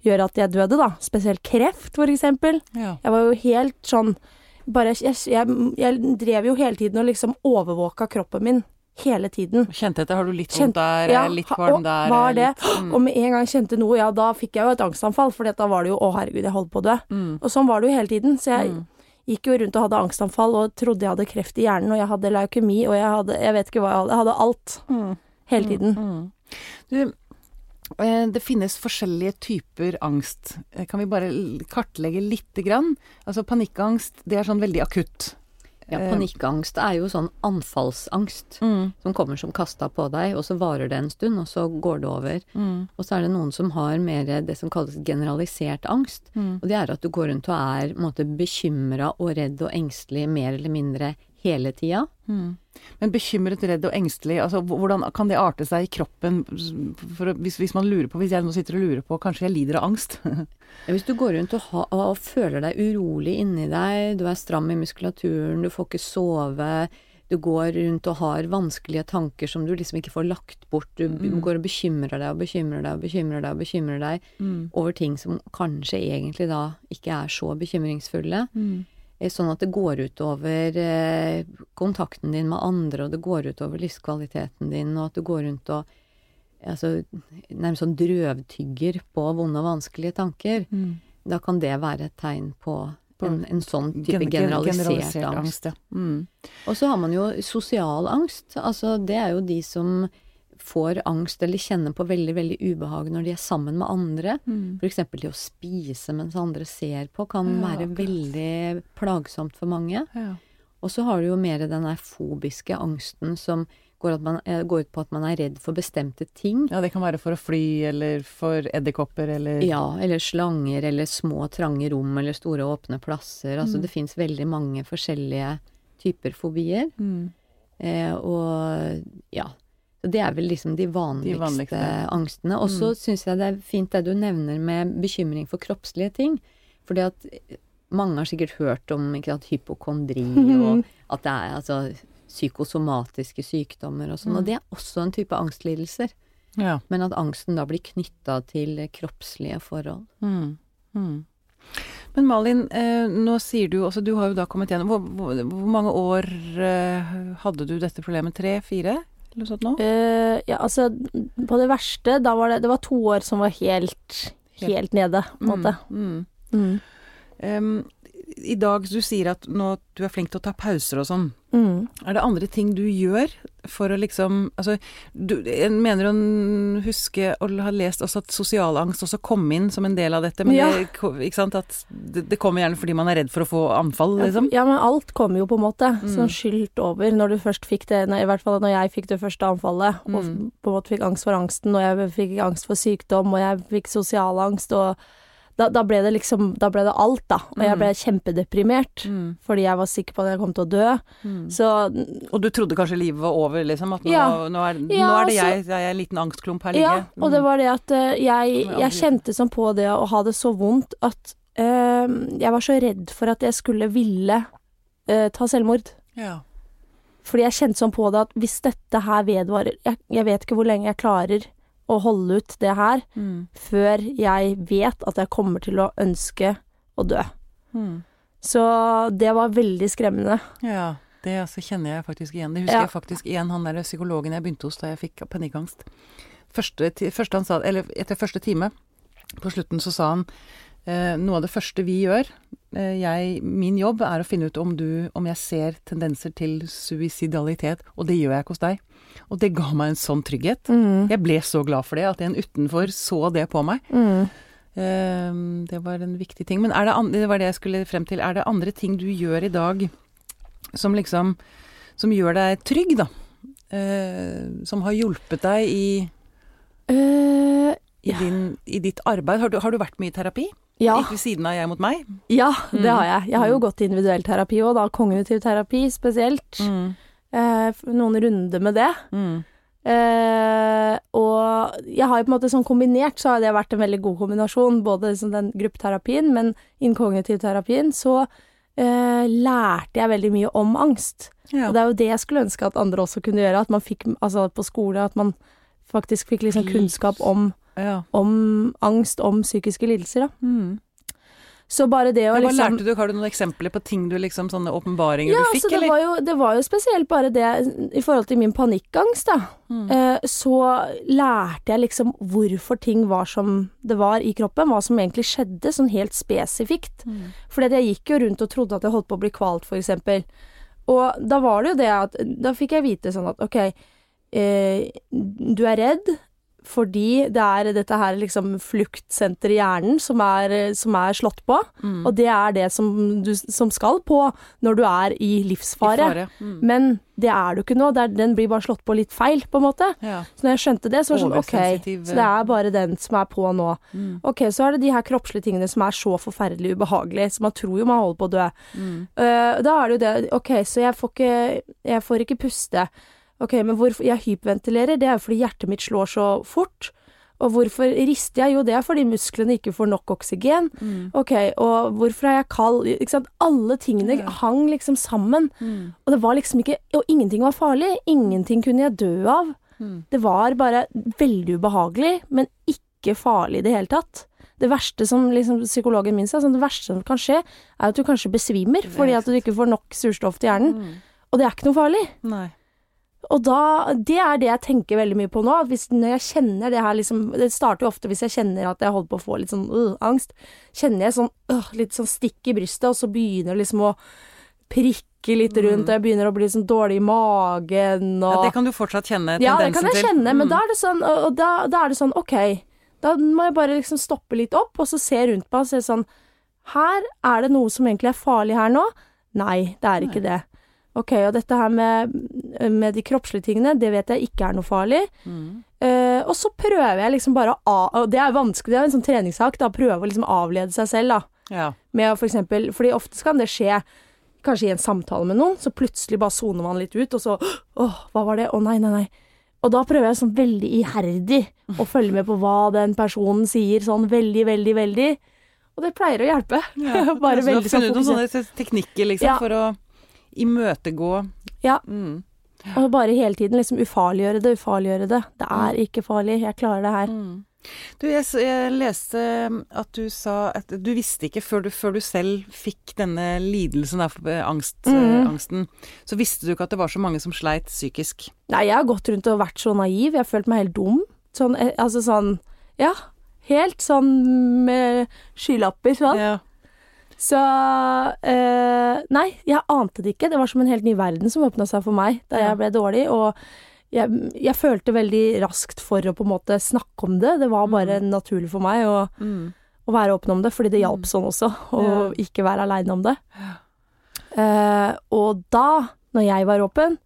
[SPEAKER 3] gjøre at jeg døde, da. Spesielt kreft, for eksempel.
[SPEAKER 1] Ja.
[SPEAKER 3] Jeg var jo helt sånn bare, jeg, jeg, jeg drev jo hele tiden og liksom overvåka kroppen min. Hele tiden.
[SPEAKER 1] Kjente etter, har du litt vondt der,
[SPEAKER 3] ja,
[SPEAKER 1] litt kvalm der?
[SPEAKER 3] var det.
[SPEAKER 1] Litt, mm.
[SPEAKER 3] Og med en gang jeg kjente noe, ja, da fikk jeg jo et angstanfall, for da var det jo å herregud, jeg holdt på å dø.
[SPEAKER 1] Mm.
[SPEAKER 3] Og sånn var det jo hele tiden. Så jeg
[SPEAKER 1] Mm.
[SPEAKER 3] gikk jo rundt og hadde angstanfall og trodde jeg hadde kreft i hjernen, og jeg hadde leukemi, og jeg hadde Jeg vet ikke hva jeg hadde. Jeg hadde alt.
[SPEAKER 1] Mm.
[SPEAKER 3] Hele tiden.
[SPEAKER 1] Mm. Du, eh, det finnes forskjellige typer angst. Eh, Kan vi bare kartlegge lite grann? Altså panikkangst, det er sånn veldig akutt.
[SPEAKER 2] Ja,
[SPEAKER 1] Eh.
[SPEAKER 2] panikkangst er jo sånn anfallsangst.
[SPEAKER 1] Mm.
[SPEAKER 2] som kommer som kasta på deg, og så varer det en stund, og så går det over.
[SPEAKER 1] Mm.
[SPEAKER 2] Og så er det noen som har mer det som kalles generalisert angst.
[SPEAKER 1] Mm.
[SPEAKER 2] Og det er at du går rundt og er måte, bekymra og redd og engstelig mer eller mindre hele tida.
[SPEAKER 1] Mm. Men bekymret, redd og engstelig, altså hvordan kan det arte seg i kroppen? For, hvis, hvis man lurer på, hvis jeg nå sitter og lurer på, kanskje jeg lider av angst?
[SPEAKER 2] Hvis du går rundt og, ha, og føler deg urolig inni deg, du er stram i muskulaturen, du får ikke sove, du går rundt og har vanskelige tanker som du liksom ikke får lagt bort, du
[SPEAKER 1] Mm.
[SPEAKER 2] går og bekymrer deg og bekymrer deg og bekymrer deg og bekymrer deg
[SPEAKER 1] Mm.
[SPEAKER 2] over ting som kanskje egentlig da ikke er så bekymringsfulle.
[SPEAKER 1] Mm.
[SPEAKER 2] Eh, Sånn at det går utover over kontakten din med andre, og det går utover livskvaliteten din, og at du går rundt og altså, nærmest sånn drøvtygger på vonde og vanskelige tanker.
[SPEAKER 1] Mm.
[SPEAKER 2] da kan det være et tegn på en, en sånn type
[SPEAKER 1] Gen- generalisert
[SPEAKER 2] generalisert, angst.
[SPEAKER 1] ja. Mm.
[SPEAKER 2] Og så har man jo sosial angst. Altså det er jo de som får angst eller kjenner på veldig, veldig ubehag når de er sammen med andre.
[SPEAKER 1] Mm.
[SPEAKER 2] For eksempel det å spise mens andre ser på kan
[SPEAKER 1] Ja,
[SPEAKER 2] være
[SPEAKER 1] akkurat.
[SPEAKER 2] veldig plagsomt for mange.
[SPEAKER 1] Ja.
[SPEAKER 2] Og så har du jo mer den der fobiske angsten som går, at man, eh, går ut på at man er redd for bestemte ting.
[SPEAKER 1] ja, det kan være for å fly, eller for edderkopper, eller
[SPEAKER 2] Ja, eller slanger, eller små, trange rom, eller store, åpne plasser. Altså
[SPEAKER 1] Mm.
[SPEAKER 2] det fins veldig mange forskjellige typer fobier.
[SPEAKER 1] Mm.
[SPEAKER 2] Eh, og ja. Det er vel liksom de vanligste,
[SPEAKER 1] vanligste.
[SPEAKER 2] angstene. Og så
[SPEAKER 1] Mm.
[SPEAKER 2] syns jeg det er fint det du nevner med bekymring for kroppslige ting. Fordi at mange har sikkert hørt om ikke sant, hypokondri, og at det er altså psykosomatiske sykdommer og sånn.
[SPEAKER 1] Mm.
[SPEAKER 2] Og det er også en type angstlidelser.
[SPEAKER 1] ja.
[SPEAKER 2] Men at angsten da blir knytta til kroppslige forhold.
[SPEAKER 1] Mm. Mm. Men Malin, eh, nå sier du også Du har jo da kommet gjennom Hvor, hvor, hvor mange år eh, hadde du dette problemet? Tre? Fire? Eller noe sånt nå?
[SPEAKER 3] Uh, ja, altså, på det verste, da var det Det var to år som var helt, helt nede, på en måte.
[SPEAKER 1] Mm.
[SPEAKER 3] Mm.
[SPEAKER 1] Em, I dag du sier at nå du er flink til å ta pauser og sånn.
[SPEAKER 3] Mm.
[SPEAKER 1] Er det andre ting du gjør for å liksom Altså, du jeg mener å huske å ha lest også at sosial angst også kom inn som en del av dette, men
[SPEAKER 3] Ja.
[SPEAKER 1] det, ikke sant, at det, det kommer gjerne fordi man er redd for å få anfall, liksom?
[SPEAKER 3] Ja, men alt kommer jo på en måte
[SPEAKER 1] Mm.
[SPEAKER 3] sånn skylt over når du først fikk det, nei i hvert fall når jeg fikk det første anfallet, og
[SPEAKER 1] Mm.
[SPEAKER 3] på en måte fikk angst for angsten, og jeg fikk angst for sykdom, og jeg fikk sosial angst, og da, da ble det liksom, da ble det alt, da. Og jeg
[SPEAKER 1] Mm.
[SPEAKER 3] ble kjempedeprimert,
[SPEAKER 1] Mm.
[SPEAKER 3] fordi jeg var sikker på at jeg kom til å dø.
[SPEAKER 1] Mm.
[SPEAKER 3] Så
[SPEAKER 1] Og du trodde kanskje livet var over, liksom? At nå,
[SPEAKER 3] Ja.
[SPEAKER 1] nå, er, nå
[SPEAKER 3] Ja,
[SPEAKER 1] er det
[SPEAKER 3] så-
[SPEAKER 1] jeg, jeg er en liten angstklump her ligger.
[SPEAKER 3] Ja, og det var det at uh, jeg,
[SPEAKER 1] jeg
[SPEAKER 3] jeg kjente sånn på det å ha det så vondt at uh, jeg var så redd for at jeg skulle ville uh, ta selvmord.
[SPEAKER 1] ja.
[SPEAKER 3] Fordi jeg kjente sånn på det at hvis dette her vedvarer jeg, jeg vet ikke hvor lenge jeg klarer å holde ut det her
[SPEAKER 1] Mm.
[SPEAKER 3] før jeg vet at jeg kommer til å ønske å dø.
[SPEAKER 1] Mm.
[SPEAKER 3] Så det var veldig skremmende.
[SPEAKER 1] Ja, det altså kjenner jeg faktisk igjen. Det husker
[SPEAKER 3] Ja.
[SPEAKER 1] jeg faktisk igjen, han der psykologen jeg begynte hos da jeg fikk panikkangst. Første, første han sa, eller etter første time, på slutten så sa han eh, noe av det første vi gjør, eh, jeg, min jobb er å finne ut om du, om jeg ser tendenser til suicidalitet, og det gjør jeg ikke hos deg. Og det ga meg en sånn trygghet.
[SPEAKER 3] Mm.
[SPEAKER 1] Jeg ble så glad for det, at en utenfor så det på meg.
[SPEAKER 3] Mm.
[SPEAKER 1] Eh, det var en viktig ting. Men er det, andre, det var det jeg skulle frem til. Er det andre ting du gjør i dag som liksom Som gjør deg trygg, da? Uh, som har hjulpet deg i,
[SPEAKER 3] uh,
[SPEAKER 1] i, din, i ditt arbeid? Har du, har du vært mye i terapi?
[SPEAKER 3] ja.
[SPEAKER 1] Ikke ved siden av Jeg mot meg?
[SPEAKER 3] ja, det
[SPEAKER 1] Mm.
[SPEAKER 3] har jeg. Jeg har jo
[SPEAKER 1] Mm.
[SPEAKER 3] gått i individuell terapi òg, da kognitiv terapi spesielt. Eh, noen runder med det.
[SPEAKER 1] Mm.
[SPEAKER 3] Eh, og jeg har jo på en måte sånn kombinert, så har det vært en veldig god kombinasjon. Både liksom den gruppeterapien, men innen kognitivterapien så eh, lærte jeg veldig mye om angst.
[SPEAKER 1] Ja.
[SPEAKER 3] Og det er jo det jeg skulle ønske at andre også kunne gjøre. At man fikk, altså på skole, at man faktisk fikk liksom kunnskap om,
[SPEAKER 1] ja.
[SPEAKER 3] om angst, om psykiske lidelser, da.
[SPEAKER 1] Mm.
[SPEAKER 3] Så bare det å
[SPEAKER 1] Ja,
[SPEAKER 3] liksom
[SPEAKER 1] lærte du? Har du noen eksempler på ting du liksom, sånne åpenbaringer
[SPEAKER 3] Ja,
[SPEAKER 1] du
[SPEAKER 3] altså
[SPEAKER 1] fikk,
[SPEAKER 3] altså,
[SPEAKER 1] eller?
[SPEAKER 3] Ja, det var jo spesielt bare det i forhold til min panikkangst, da.
[SPEAKER 1] Mm.
[SPEAKER 3] Eh, så lærte jeg liksom hvorfor ting var som det var i kroppen, hva som egentlig skjedde, sånn helt spesifikt.
[SPEAKER 1] Mm.
[SPEAKER 3] Fordi jeg gikk jo rundt og trodde at jeg holdt på å bli kvalt, for eksempel. Og da var det jo det at Da fikk jeg vite sånn at ok, eh, du er redd fordi det er dette her liksom fluktsenter i hjernen som er, som er slått på,
[SPEAKER 1] Mm.
[SPEAKER 3] og det er det som, du, som skal på når du er i
[SPEAKER 1] I
[SPEAKER 3] livsfare.
[SPEAKER 1] fare. Mm.
[SPEAKER 3] Men det er du ikke nå, er, den blir bare slått på litt feil, på en måte.
[SPEAKER 1] Ja.
[SPEAKER 3] Så når jeg skjønte det, så var det sånn ok, så det er bare den som er på nå.
[SPEAKER 1] Mm.
[SPEAKER 3] Ok, så er det de her kroppslige tingene som er så forferdelig ubehagelige, så man tror jo man holder på å dø. Eh, da er det jo det, ok, så jeg får ikke, jeg får ikke puste. Ok, men hvorfor jeg hyperventilerer, det er jo fordi hjertet mitt slår så fort. Og hvorfor rister jeg? Jo, det er fordi musklene ikke får nok oksygen.
[SPEAKER 1] Mm.
[SPEAKER 3] Ok, og hvorfor er jeg kald? Ikke sant? Alle tingene
[SPEAKER 1] Ja.
[SPEAKER 3] hang liksom sammen.
[SPEAKER 1] Mm.
[SPEAKER 3] Og det var liksom ikke Og ingenting var farlig. Ingenting kunne jeg dø av.
[SPEAKER 1] Mm.
[SPEAKER 3] Det var bare veldig ubehagelig, men ikke farlig i det hele tatt. Det verste som liksom, psykologen min sa, sånn, det verste som kan skje, er at du kanskje besvimer fordi at du ikke får nok surstoff til hjernen.
[SPEAKER 1] Mm.
[SPEAKER 3] Og det er ikke noe farlig.
[SPEAKER 1] Nei.
[SPEAKER 3] Og da, Det er det jeg tenker veldig mye på nå. at hvis, når jeg kjenner Det her liksom Det starter jo ofte hvis jeg kjenner at jeg holder på å få litt sånn øh, angst. Kjenner jeg sånn øh, litt sånn stikk i brystet, og så begynner det liksom å prikke litt rundt, og jeg begynner å bli sånn dårlig i magen og
[SPEAKER 1] Ja, det kan du fortsatt kjenne tendensen til?
[SPEAKER 3] Ja, det kan jeg
[SPEAKER 1] til.
[SPEAKER 3] kjenne, men
[SPEAKER 1] Mm.
[SPEAKER 3] da er det sånn Og og da, da er det sånn, OK. Da må jeg bare liksom stoppe litt opp, og så se rundt meg og se sånn Her er det noe som egentlig er farlig her nå. Nei, det er ikke det. OK, og dette her med, med de kroppslige tingene, det vet jeg ikke er noe farlig.
[SPEAKER 1] Mm.
[SPEAKER 3] Uh, og så prøver jeg liksom bare å. Og det er vanskelig, det er en sånn treningssak, da. Prøve å liksom avlede seg selv, da.
[SPEAKER 1] Ja.
[SPEAKER 3] Med å for eksempel Fordi ofte kan det skje kanskje i en samtale med noen, så plutselig bare soner man litt ut, og så Åh, hva var det? Å, nei, nei, nei. Og da prøver jeg sånn veldig iherdig å følge med på hva den personen sier, sånn veldig, veldig, veldig. Og det pleier å hjelpe. bare
[SPEAKER 1] veldig sånn. du har funnet noen sånne teknikker liksom,
[SPEAKER 3] Ja.
[SPEAKER 1] for å imøtegå
[SPEAKER 3] Ja.
[SPEAKER 1] mm.
[SPEAKER 3] Og bare hele tiden liksom ufarliggjøre det, ufarliggjøre det. Det er ikke farlig, jeg klarer det her.
[SPEAKER 1] Mm. Du, jeg, jeg leste at du sa at du visste ikke før du, før du selv fikk denne lidelsen, der, eh, angst, mm.
[SPEAKER 3] Mhm.
[SPEAKER 1] angsten, så visste du ikke at det var så mange som sleit psykisk.
[SPEAKER 3] Nei, jeg har gått rundt og vært så naiv. Jeg har følt meg helt dum. Sånn, eh, altså sånn Ja, helt sånn med skylapper, sånn.
[SPEAKER 1] Ja.
[SPEAKER 3] Så eh, Nei, jeg ante det ikke. Det var som en helt ny verden som åpna seg for meg da jeg ble dårlig. Og jeg, jeg følte veldig raskt for å på en måte snakke om det. Det var bare naturlig for meg å,
[SPEAKER 1] Mm.
[SPEAKER 3] å være åpen om det, fordi det hjalp sånn også. Å ikke være aleine om det. Eh, og da, når jeg var åpen,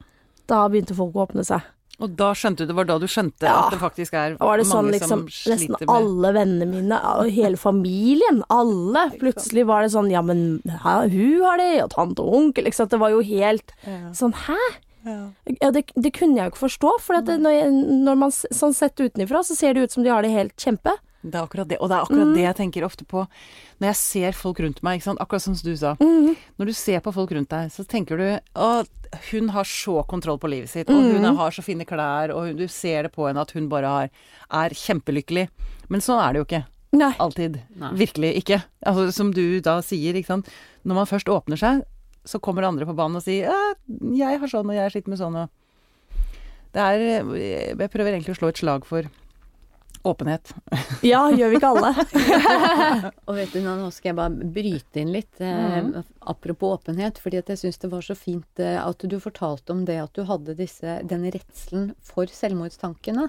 [SPEAKER 3] da begynte folk å åpne seg.
[SPEAKER 1] Og da skjønte du, det var da du skjønte
[SPEAKER 3] Ja.
[SPEAKER 1] at det faktisk er
[SPEAKER 3] var det sånn
[SPEAKER 1] mange
[SPEAKER 3] liksom
[SPEAKER 1] som
[SPEAKER 3] Nesten
[SPEAKER 1] sliter med
[SPEAKER 3] alle vennene mine, og hele familien, alle. Plutselig var det sånn Ja, men hæ, hun har det, og tante og onkel, liksom. Det var jo helt
[SPEAKER 1] Ja.
[SPEAKER 3] sånn Hæ?
[SPEAKER 1] Ja.
[SPEAKER 3] Det, det kunne jeg jo ikke forstå, for når, jeg, når man sånn sett utenifra, så ser det ut som de har det helt kjempe.
[SPEAKER 1] Det er akkurat det. Og det er akkurat
[SPEAKER 3] Mm.
[SPEAKER 1] det jeg tenker ofte på når jeg ser folk rundt meg. Ikke sant? Akkurat som du sa.
[SPEAKER 3] Mm.
[SPEAKER 1] Når du ser på folk rundt deg, så tenker du å, hun har så kontroll på livet sitt, og
[SPEAKER 3] Mm.
[SPEAKER 1] hun har så fine klær, og hun, du ser det på henne at hun bare har, er kjempelykkelig. Men sånn er det jo ikke.
[SPEAKER 3] Nei.
[SPEAKER 1] Alltid.
[SPEAKER 2] Nei.
[SPEAKER 1] Virkelig ikke. Altså, som du da sier, ikke sant. Når man først åpner seg, så kommer andre på banen og sier 'jeg har sånn, og jeg sliter med sånn', og Det er Jeg prøver egentlig å slå et slag for åpenhet.
[SPEAKER 3] Ja, gjør vi ikke alle?
[SPEAKER 2] Og vet du, nå skal jeg bare bryte inn litt, eh, apropos åpenhet. fordi at jeg syns det var så fint eh, at du fortalte om det at du hadde disse, denne redselen for selvmordstankene.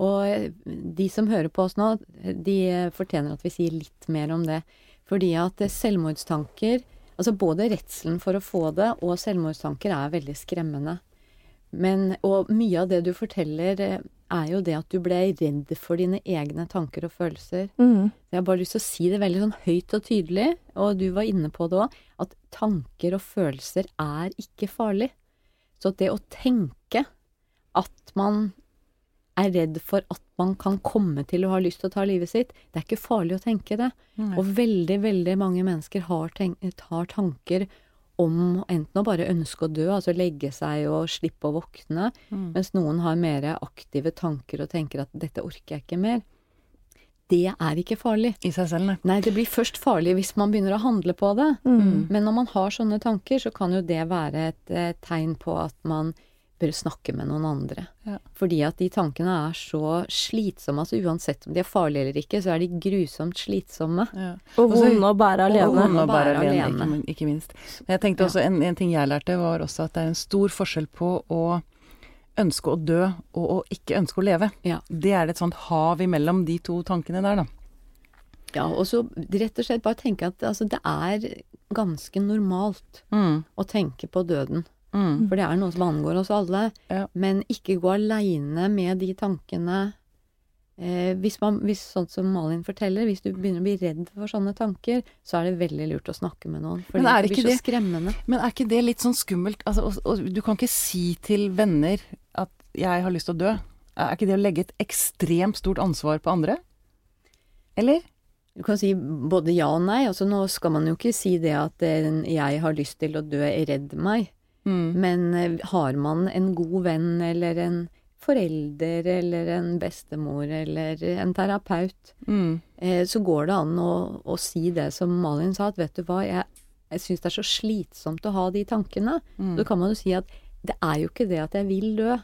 [SPEAKER 2] Og eh, de som hører på oss nå, de fortjener at vi sier litt mer om det. Fordi at selvmordstanker, altså både redselen for å få det og selvmordstanker er veldig skremmende. Men, og mye av det du forteller, er jo det at du ble redd for dine egne tanker og følelser.
[SPEAKER 3] Mm.
[SPEAKER 2] Jeg har bare lyst til å si det veldig sånn høyt og tydelig, og du var inne på det òg, at tanker og følelser er ikke farlig. Så det å tenke at man er redd for at man kan komme til å ha lyst til å ta livet sitt, det er ikke farlig å tenke det. Og veldig, veldig mange mennesker har, tenk, har tanker om enten å bare ønske å dø, altså legge seg og slippe å våkne, mens noen har mer aktive tanker og tenker at dette orker jeg ikke mer. Det er ikke farlig.
[SPEAKER 1] I seg selv, nei.
[SPEAKER 2] Nei, det blir først farlig hvis man begynner å handle på det.
[SPEAKER 3] Mm.
[SPEAKER 2] Men når man har sånne tanker, så kan jo det være et eh, tegn på at man bør snakke med noen andre.
[SPEAKER 1] Ja.
[SPEAKER 2] Fordi at de tankene er så slitsomme. Altså uansett om de er farlige eller ikke, så er de grusomt slitsomme.
[SPEAKER 1] Ja.
[SPEAKER 3] Og
[SPEAKER 1] Og
[SPEAKER 3] vonde å bære
[SPEAKER 1] Og
[SPEAKER 3] alene.
[SPEAKER 1] vonde å bære alene,
[SPEAKER 2] alene.
[SPEAKER 1] ikke, ikke minst. Men jeg tenkte også, en, en ting jeg lærte, var også at det er en stor forskjell på å ønske å dø og å ikke ønske å leve.
[SPEAKER 2] Ja.
[SPEAKER 1] Det er et sånt hav imellom de to tankene der, da.
[SPEAKER 2] Ja, og så rett og slett bare tenke at altså, det er ganske normalt
[SPEAKER 1] Mm.
[SPEAKER 2] å tenke på døden.
[SPEAKER 1] Mm.
[SPEAKER 2] For det er noe som angår oss alle.
[SPEAKER 1] Ja.
[SPEAKER 2] Men ikke gå aleine med de tankene. Eh, hvis, man, hvis sånn som Malin forteller, hvis du begynner å bli redd for sånne tanker, så er det veldig lurt å snakke med noen. For
[SPEAKER 1] er
[SPEAKER 2] det
[SPEAKER 1] blir
[SPEAKER 2] blir
[SPEAKER 1] det-
[SPEAKER 2] så skremmende.
[SPEAKER 1] Men er ikke det litt sånn skummelt? Altså, og, og, du kan ikke si til venner at 'jeg har lyst til å dø'. Er ikke det å legge et ekstremt stort ansvar på andre? Eller?
[SPEAKER 2] Du kan si både ja og nei. Altså, nå skal man jo ikke si det at eh, 'jeg har lyst til å dø, redd meg'.
[SPEAKER 1] Mm.
[SPEAKER 2] Men eh, har man en god venn eller en forelder eller en bestemor eller en terapeut,
[SPEAKER 1] Mm.
[SPEAKER 2] eh, så går det an å, å si det som Malin sa, at vet du hva, jeg, jeg syns det er så slitsomt å ha de tankene.
[SPEAKER 1] Mm.
[SPEAKER 2] Så kan man jo si at det er jo ikke det at jeg vil dø,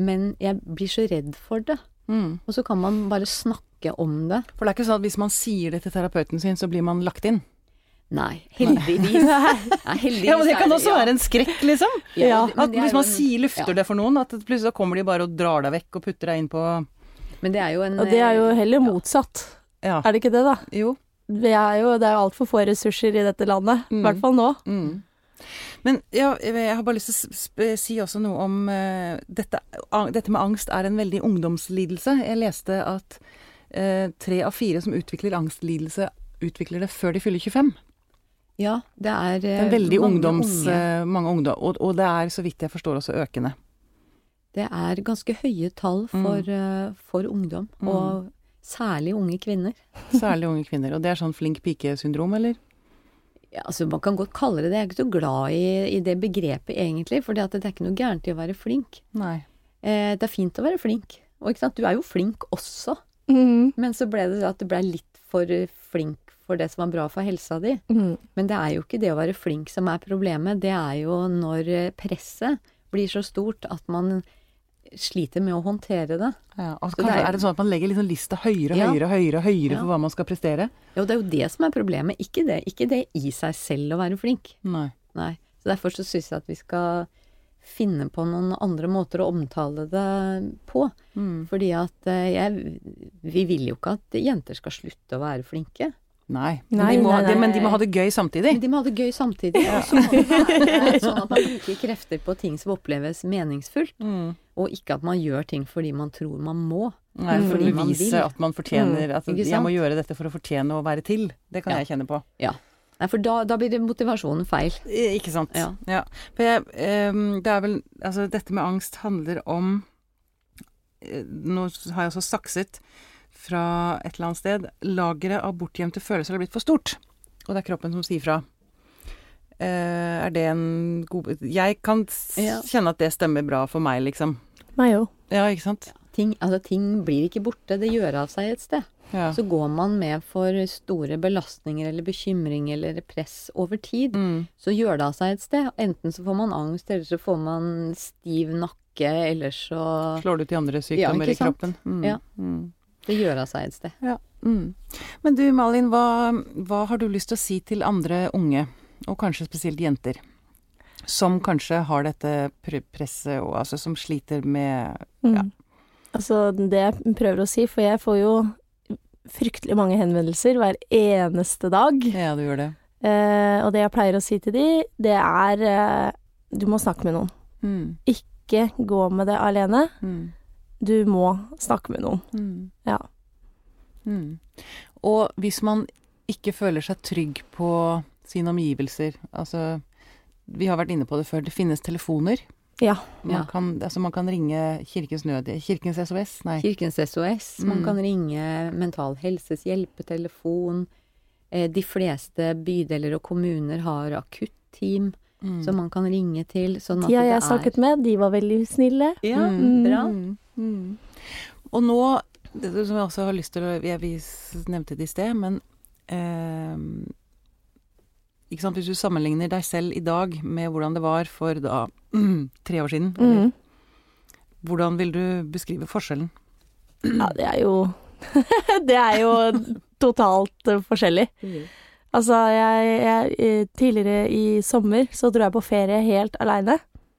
[SPEAKER 2] men jeg blir så redd for det.
[SPEAKER 1] Mm.
[SPEAKER 2] Og så kan man bare snakke om det.
[SPEAKER 1] For det er ikke sånn at hvis man sier det til terapeuten sin, så blir man lagt inn?
[SPEAKER 2] Nei, heldigvis. Nei, heldigvis
[SPEAKER 1] Ja, men det kan også
[SPEAKER 2] ja.
[SPEAKER 1] være en skrekk, liksom.
[SPEAKER 2] Ja,
[SPEAKER 1] At
[SPEAKER 2] det
[SPEAKER 1] hvis man sier, lufter
[SPEAKER 2] ja.
[SPEAKER 1] det for noen, at plutselig så kommer de bare og drar deg vekk og putter deg inn på
[SPEAKER 2] Men det er jo en
[SPEAKER 3] Og det er jo heller
[SPEAKER 2] ja.
[SPEAKER 3] motsatt.
[SPEAKER 1] Ja.
[SPEAKER 3] Er det ikke det, da?
[SPEAKER 1] Jo.
[SPEAKER 3] Vi er jo, det er jo altfor få ressurser i dette landet. I
[SPEAKER 1] Mm.
[SPEAKER 3] hvert fall nå.
[SPEAKER 1] Mm. Men ja, jeg har bare lyst til å si også noe om uh, dette, uh, dette med angst er en veldig ungdomslidelse. Jeg leste at uh, tre av fire som utvikler angstlidelse, utvikler det før de fyller 25.
[SPEAKER 2] Ja, det er,
[SPEAKER 1] Det er veldig
[SPEAKER 2] mange
[SPEAKER 1] ungdoms...
[SPEAKER 2] unge.
[SPEAKER 1] eh, mange ungdom, og, og det er, så vidt jeg forstår, også økende.
[SPEAKER 2] Det er ganske høye tall for, eh, for ungdom,
[SPEAKER 1] Mm.
[SPEAKER 2] og særlig unge kvinner.
[SPEAKER 1] Særlig unge kvinner. Og det er sånn flink pike-syndrom, eller?
[SPEAKER 2] Ja, altså Man kan godt kalle det det. Jeg er ikke så glad i, i det begrepet egentlig, for det er ikke noe gærent i å være flink.
[SPEAKER 1] Nei.
[SPEAKER 2] Eh, det er fint å være flink. Og ikke sant, du er jo flink også,
[SPEAKER 3] Mm.
[SPEAKER 2] men så ble det at du ble litt for eh, flink for det som var bra for helsa di.
[SPEAKER 3] Mm.
[SPEAKER 2] Men det er jo ikke det å være flink som er problemet, det er jo når eh, presset blir så stort at man sliter med å håndtere det.
[SPEAKER 1] Ja, og
[SPEAKER 2] Så det er-
[SPEAKER 1] er det sånn at man legger liksom lista høyere,
[SPEAKER 2] Ja.
[SPEAKER 1] høyere, høyere, høyere
[SPEAKER 2] Ja.
[SPEAKER 1] for hva man skal prestere?
[SPEAKER 2] Jo, det er jo det som er problemet, ikke det, ikke det i seg selv å være flink.
[SPEAKER 1] Nei.
[SPEAKER 2] Nei. Så derfor så syns jeg at vi skal finne på noen andre måter å omtale det på.
[SPEAKER 1] Mm.
[SPEAKER 2] Fordi at eh, jeg Vi vil jo ikke at jenter skal slutte å være flinke.
[SPEAKER 1] Nei. Men, de må,
[SPEAKER 3] nei, nei.
[SPEAKER 1] Det, men de må ha det gøy samtidig.
[SPEAKER 2] Men de må ha det gøy samtidig. Og så må det være sånn at man bruker krefter på ting som oppleves meningsfullt,
[SPEAKER 1] Mm.
[SPEAKER 2] og ikke at man gjør ting fordi man tror man må.
[SPEAKER 1] Nei, for
[SPEAKER 2] Fordi
[SPEAKER 1] å
[SPEAKER 2] man
[SPEAKER 1] bevise at man fortjener At jeg må gjøre dette for å fortjene å være til. Det kan
[SPEAKER 2] Ja.
[SPEAKER 1] jeg kjenne på.
[SPEAKER 2] Nei, for da, da blir det motivasjonen feil.
[SPEAKER 1] Ikke sant.
[SPEAKER 2] Ja.
[SPEAKER 1] For jeg, um, det er vel Altså, dette med angst handler om eh, Nå har jeg også sakset fra et eller annet sted. Lageret av bortgjemte følelser har blitt for stort. Og det er kroppen som sier fra. Uh, er det en god Jeg kan
[SPEAKER 2] Ja.
[SPEAKER 1] kjenne at det stemmer bra for meg, liksom.
[SPEAKER 3] Meg òg.
[SPEAKER 1] Ja, ikke sant?
[SPEAKER 2] Ting, altså, ting blir ikke borte, det gjør av seg et sted.
[SPEAKER 1] Ja.
[SPEAKER 2] Så går man med for store belastninger eller bekymring eller press over tid,
[SPEAKER 1] Mm.
[SPEAKER 2] så gjør det av seg et sted. Enten så får man angst, eller så får man stiv nakke, eller så
[SPEAKER 1] Slår det ut i andre
[SPEAKER 2] Ja,
[SPEAKER 1] sykdommer
[SPEAKER 2] ikke
[SPEAKER 1] i kroppen. Mm.
[SPEAKER 2] Ja.
[SPEAKER 1] Mm.
[SPEAKER 2] Det gjør av seg et sted.
[SPEAKER 1] Ja. Mm. Men du Malin, hva, hva har du lyst til å si til andre unge, og kanskje spesielt jenter, som kanskje har dette pre- presset, og altså som sliter med
[SPEAKER 3] Mm. Altså, det jeg prøver å si, for jeg får jo fryktelig mange henvendelser hver eneste dag.
[SPEAKER 1] Ja, du gjør det.
[SPEAKER 3] Eh, og det jeg pleier å si til de, det er eh, du må snakke med noen.
[SPEAKER 1] Mm.
[SPEAKER 3] Ikke gå med det alene.
[SPEAKER 1] Mm.
[SPEAKER 3] Du må snakke med noen.
[SPEAKER 1] Mm.
[SPEAKER 3] Ja.
[SPEAKER 1] Mm. Og hvis man ikke føler seg trygg på sine omgivelser, altså vi har vært inne på det før, det finnes telefoner.
[SPEAKER 3] Ja.
[SPEAKER 1] Man,
[SPEAKER 2] Ja.
[SPEAKER 1] kan, altså man kan ringe Kirkens Nød... Kirkens SOS? Nei.
[SPEAKER 2] Kirkens SOS, man
[SPEAKER 1] Mm.
[SPEAKER 2] kan ringe Mental Helses hjelpetelefon. Eh, De fleste bydeler og kommuner har akutteam
[SPEAKER 1] Mm.
[SPEAKER 2] som man kan ringe til. Sånn at
[SPEAKER 3] De har jeg
[SPEAKER 2] det er
[SPEAKER 3] snakket med, de var veldig snille.
[SPEAKER 2] Ja,
[SPEAKER 1] Mm.
[SPEAKER 2] bra.
[SPEAKER 1] Mm. Mm. Og nå, det det som jeg også har lyst til å jeg, vi nevnte det i sted, men eh, Ikke sant, hvis du sammenligner deg selv i dag med hvordan det var for da tre år siden, eller,
[SPEAKER 3] Mm.
[SPEAKER 1] hvordan vil du beskrive forskjellen?
[SPEAKER 3] Ja, det er jo Det er jo totalt forskjellig. forskjellig. Altså, jeg, jeg eh, Tidligere i sommer så dro jeg på ferie helt aleine.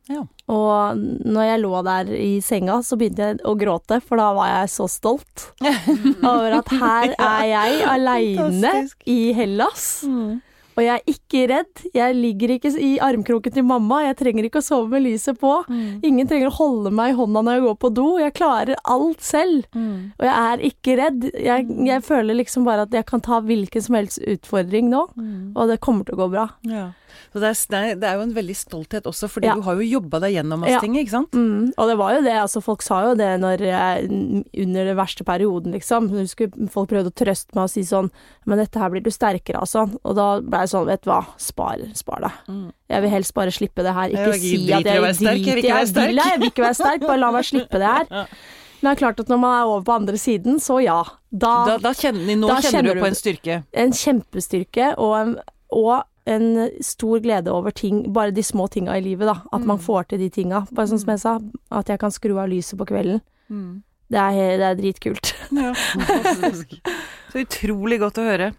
[SPEAKER 1] Ja.
[SPEAKER 3] Og når jeg lå der i senga, så begynte jeg å gråte, for da var jeg så stolt over at her er jeg aleine i Hellas. Og jeg er ikke redd. Jeg ligger ikke i armkroken til mamma. Jeg trenger ikke å sove med lyset på. Ingen trenger å holde meg i hånda når jeg går på do. Jeg klarer alt selv. Og jeg er ikke redd. Jeg, jeg føler liksom bare at jeg kan ta hvilken som helst utfordring nå, og det kommer til å gå bra.
[SPEAKER 1] Ja. Så det er, det er- jo en veldig stolthet også, fordi
[SPEAKER 3] Ja.
[SPEAKER 1] du har jo jobba deg gjennom masse
[SPEAKER 3] Ja.
[SPEAKER 1] ting, ikke sant?
[SPEAKER 3] Mm, og det var jo det, altså folk sa jo det når under den verste perioden, liksom. Jeg folk prøvde å trøste meg og si sånn Men dette her blir du sterkere av, sånn. Og da ble jeg sånn, vet du hva, spar, spar deg.
[SPEAKER 1] Mm.
[SPEAKER 3] Jeg vil helst bare slippe det her. Ikke
[SPEAKER 1] Jeg
[SPEAKER 3] si
[SPEAKER 1] driter
[SPEAKER 3] at
[SPEAKER 1] i å
[SPEAKER 3] jeg
[SPEAKER 1] være sterk, jeg vil ikke være sterk.
[SPEAKER 3] vil, jeg vil ikke være sterk, bare la meg slippe det her. Men det er klart at når man er over på andre siden, så ja. Da,
[SPEAKER 1] Da, da kjenner, nå
[SPEAKER 3] Da
[SPEAKER 1] kjenner, du- på en styrke.
[SPEAKER 3] en kjempestyrke og, en, og en stor glede over ting, bare de små tinga i livet, da. At man
[SPEAKER 1] Mm.
[SPEAKER 3] får til de tinga. Bare sånn som jeg sa, at jeg kan skru av lyset på kvelden.
[SPEAKER 1] Mm.
[SPEAKER 3] Det er, det er dritkult.
[SPEAKER 1] Ja, fantastisk. Så utrolig godt å høre.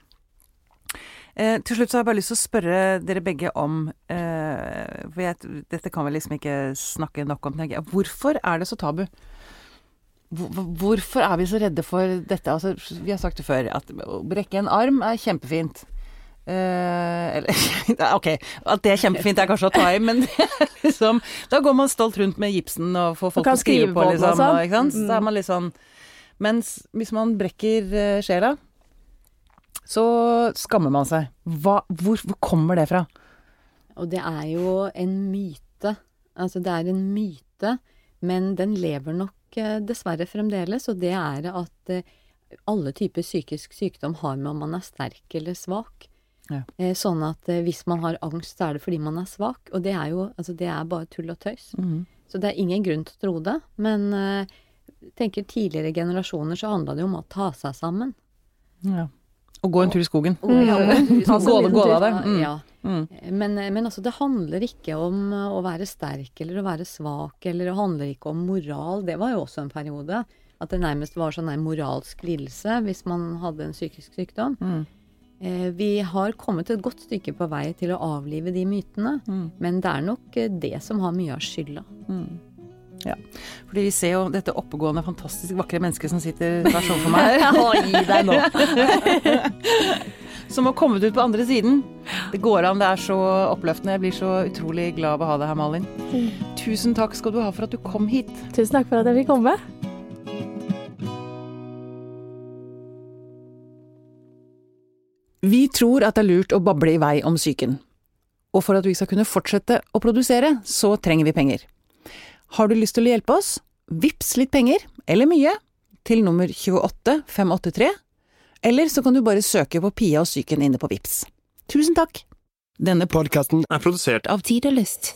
[SPEAKER 1] Eh, til slutt så har jeg bare lyst til å spørre dere begge om eh, For jeg, dette kan vi liksom ikke snakke nok om, tenker jeg. Hvorfor er det så tabu? Hvorfor er vi så redde for dette? Altså, vi har sagt det før, at å brekke en arm er kjempefint. Eh, eller ok, at det er kjempefint er kanskje å ta i, men liksom Da går man stolt rundt med gipsen og får folk til å skrive på, liksom. Og? Så
[SPEAKER 3] Mm.
[SPEAKER 1] er man litt sånn Mens hvis man brekker eh, sjela, så skammer man seg. Hva, hvor, hvor kommer det fra?
[SPEAKER 2] Og det er jo en myte. Altså det er en myte, men den lever nok eh, dessverre fremdeles, og det er at alle typer psykisk sykdom har med om man er sterk eller svak.
[SPEAKER 1] Ja.
[SPEAKER 2] Eh, Sånn at eh, hvis man har angst, så er det fordi man er svak, og det er jo altså det er bare tull og tøys. Så det er ingen grunn til å tro det, men eh, tenker tidligere generasjoner så handla det jo om å ta seg sammen.
[SPEAKER 1] Ja. Og gå en tur i skogen.
[SPEAKER 2] Og ja,
[SPEAKER 3] Mm. Gå av
[SPEAKER 1] det. Mm.
[SPEAKER 2] Ja.
[SPEAKER 1] Mm.
[SPEAKER 2] Men, men altså, det handler ikke om å være sterk eller å være svak, eller det handler ikke om moral. Det var jo også en periode. At det nærmest var sånn en moralsk lidelse hvis man hadde en psykisk sykdom.
[SPEAKER 1] Mm.
[SPEAKER 2] Eh, vi har kommet et godt stykke på vei til å avlive de mytene,
[SPEAKER 1] Mm.
[SPEAKER 2] men det er nok eh, det som har mye av skylda.
[SPEAKER 1] Mm. Ja. Fordi vi ser jo dette oppegående, fantastisk vakre mennesket som sitter tvers overfor meg her.
[SPEAKER 3] Å, gi deg nå.
[SPEAKER 1] Som har kommet ut på andre siden. Det går an, det er så oppløftende. Jeg blir så utrolig glad av å ha deg her, Malin. Tusen takk skal du ha for at du kom hit.
[SPEAKER 3] Tusen takk for at jeg fikk komme.
[SPEAKER 1] Vi tror at det er lurt å bable i vei om psyken. Og for at vi skal kunne fortsette å produsere, så trenger vi penger. Har du lyst til å hjelpe oss? Vips litt penger, eller mye, til nummer 28583. Eller så kan du bare søke på Pia og psyken inne på Vips. Tusen takk! Denne
[SPEAKER 4] Podkasten er produsert
[SPEAKER 1] av Tid og Lyst.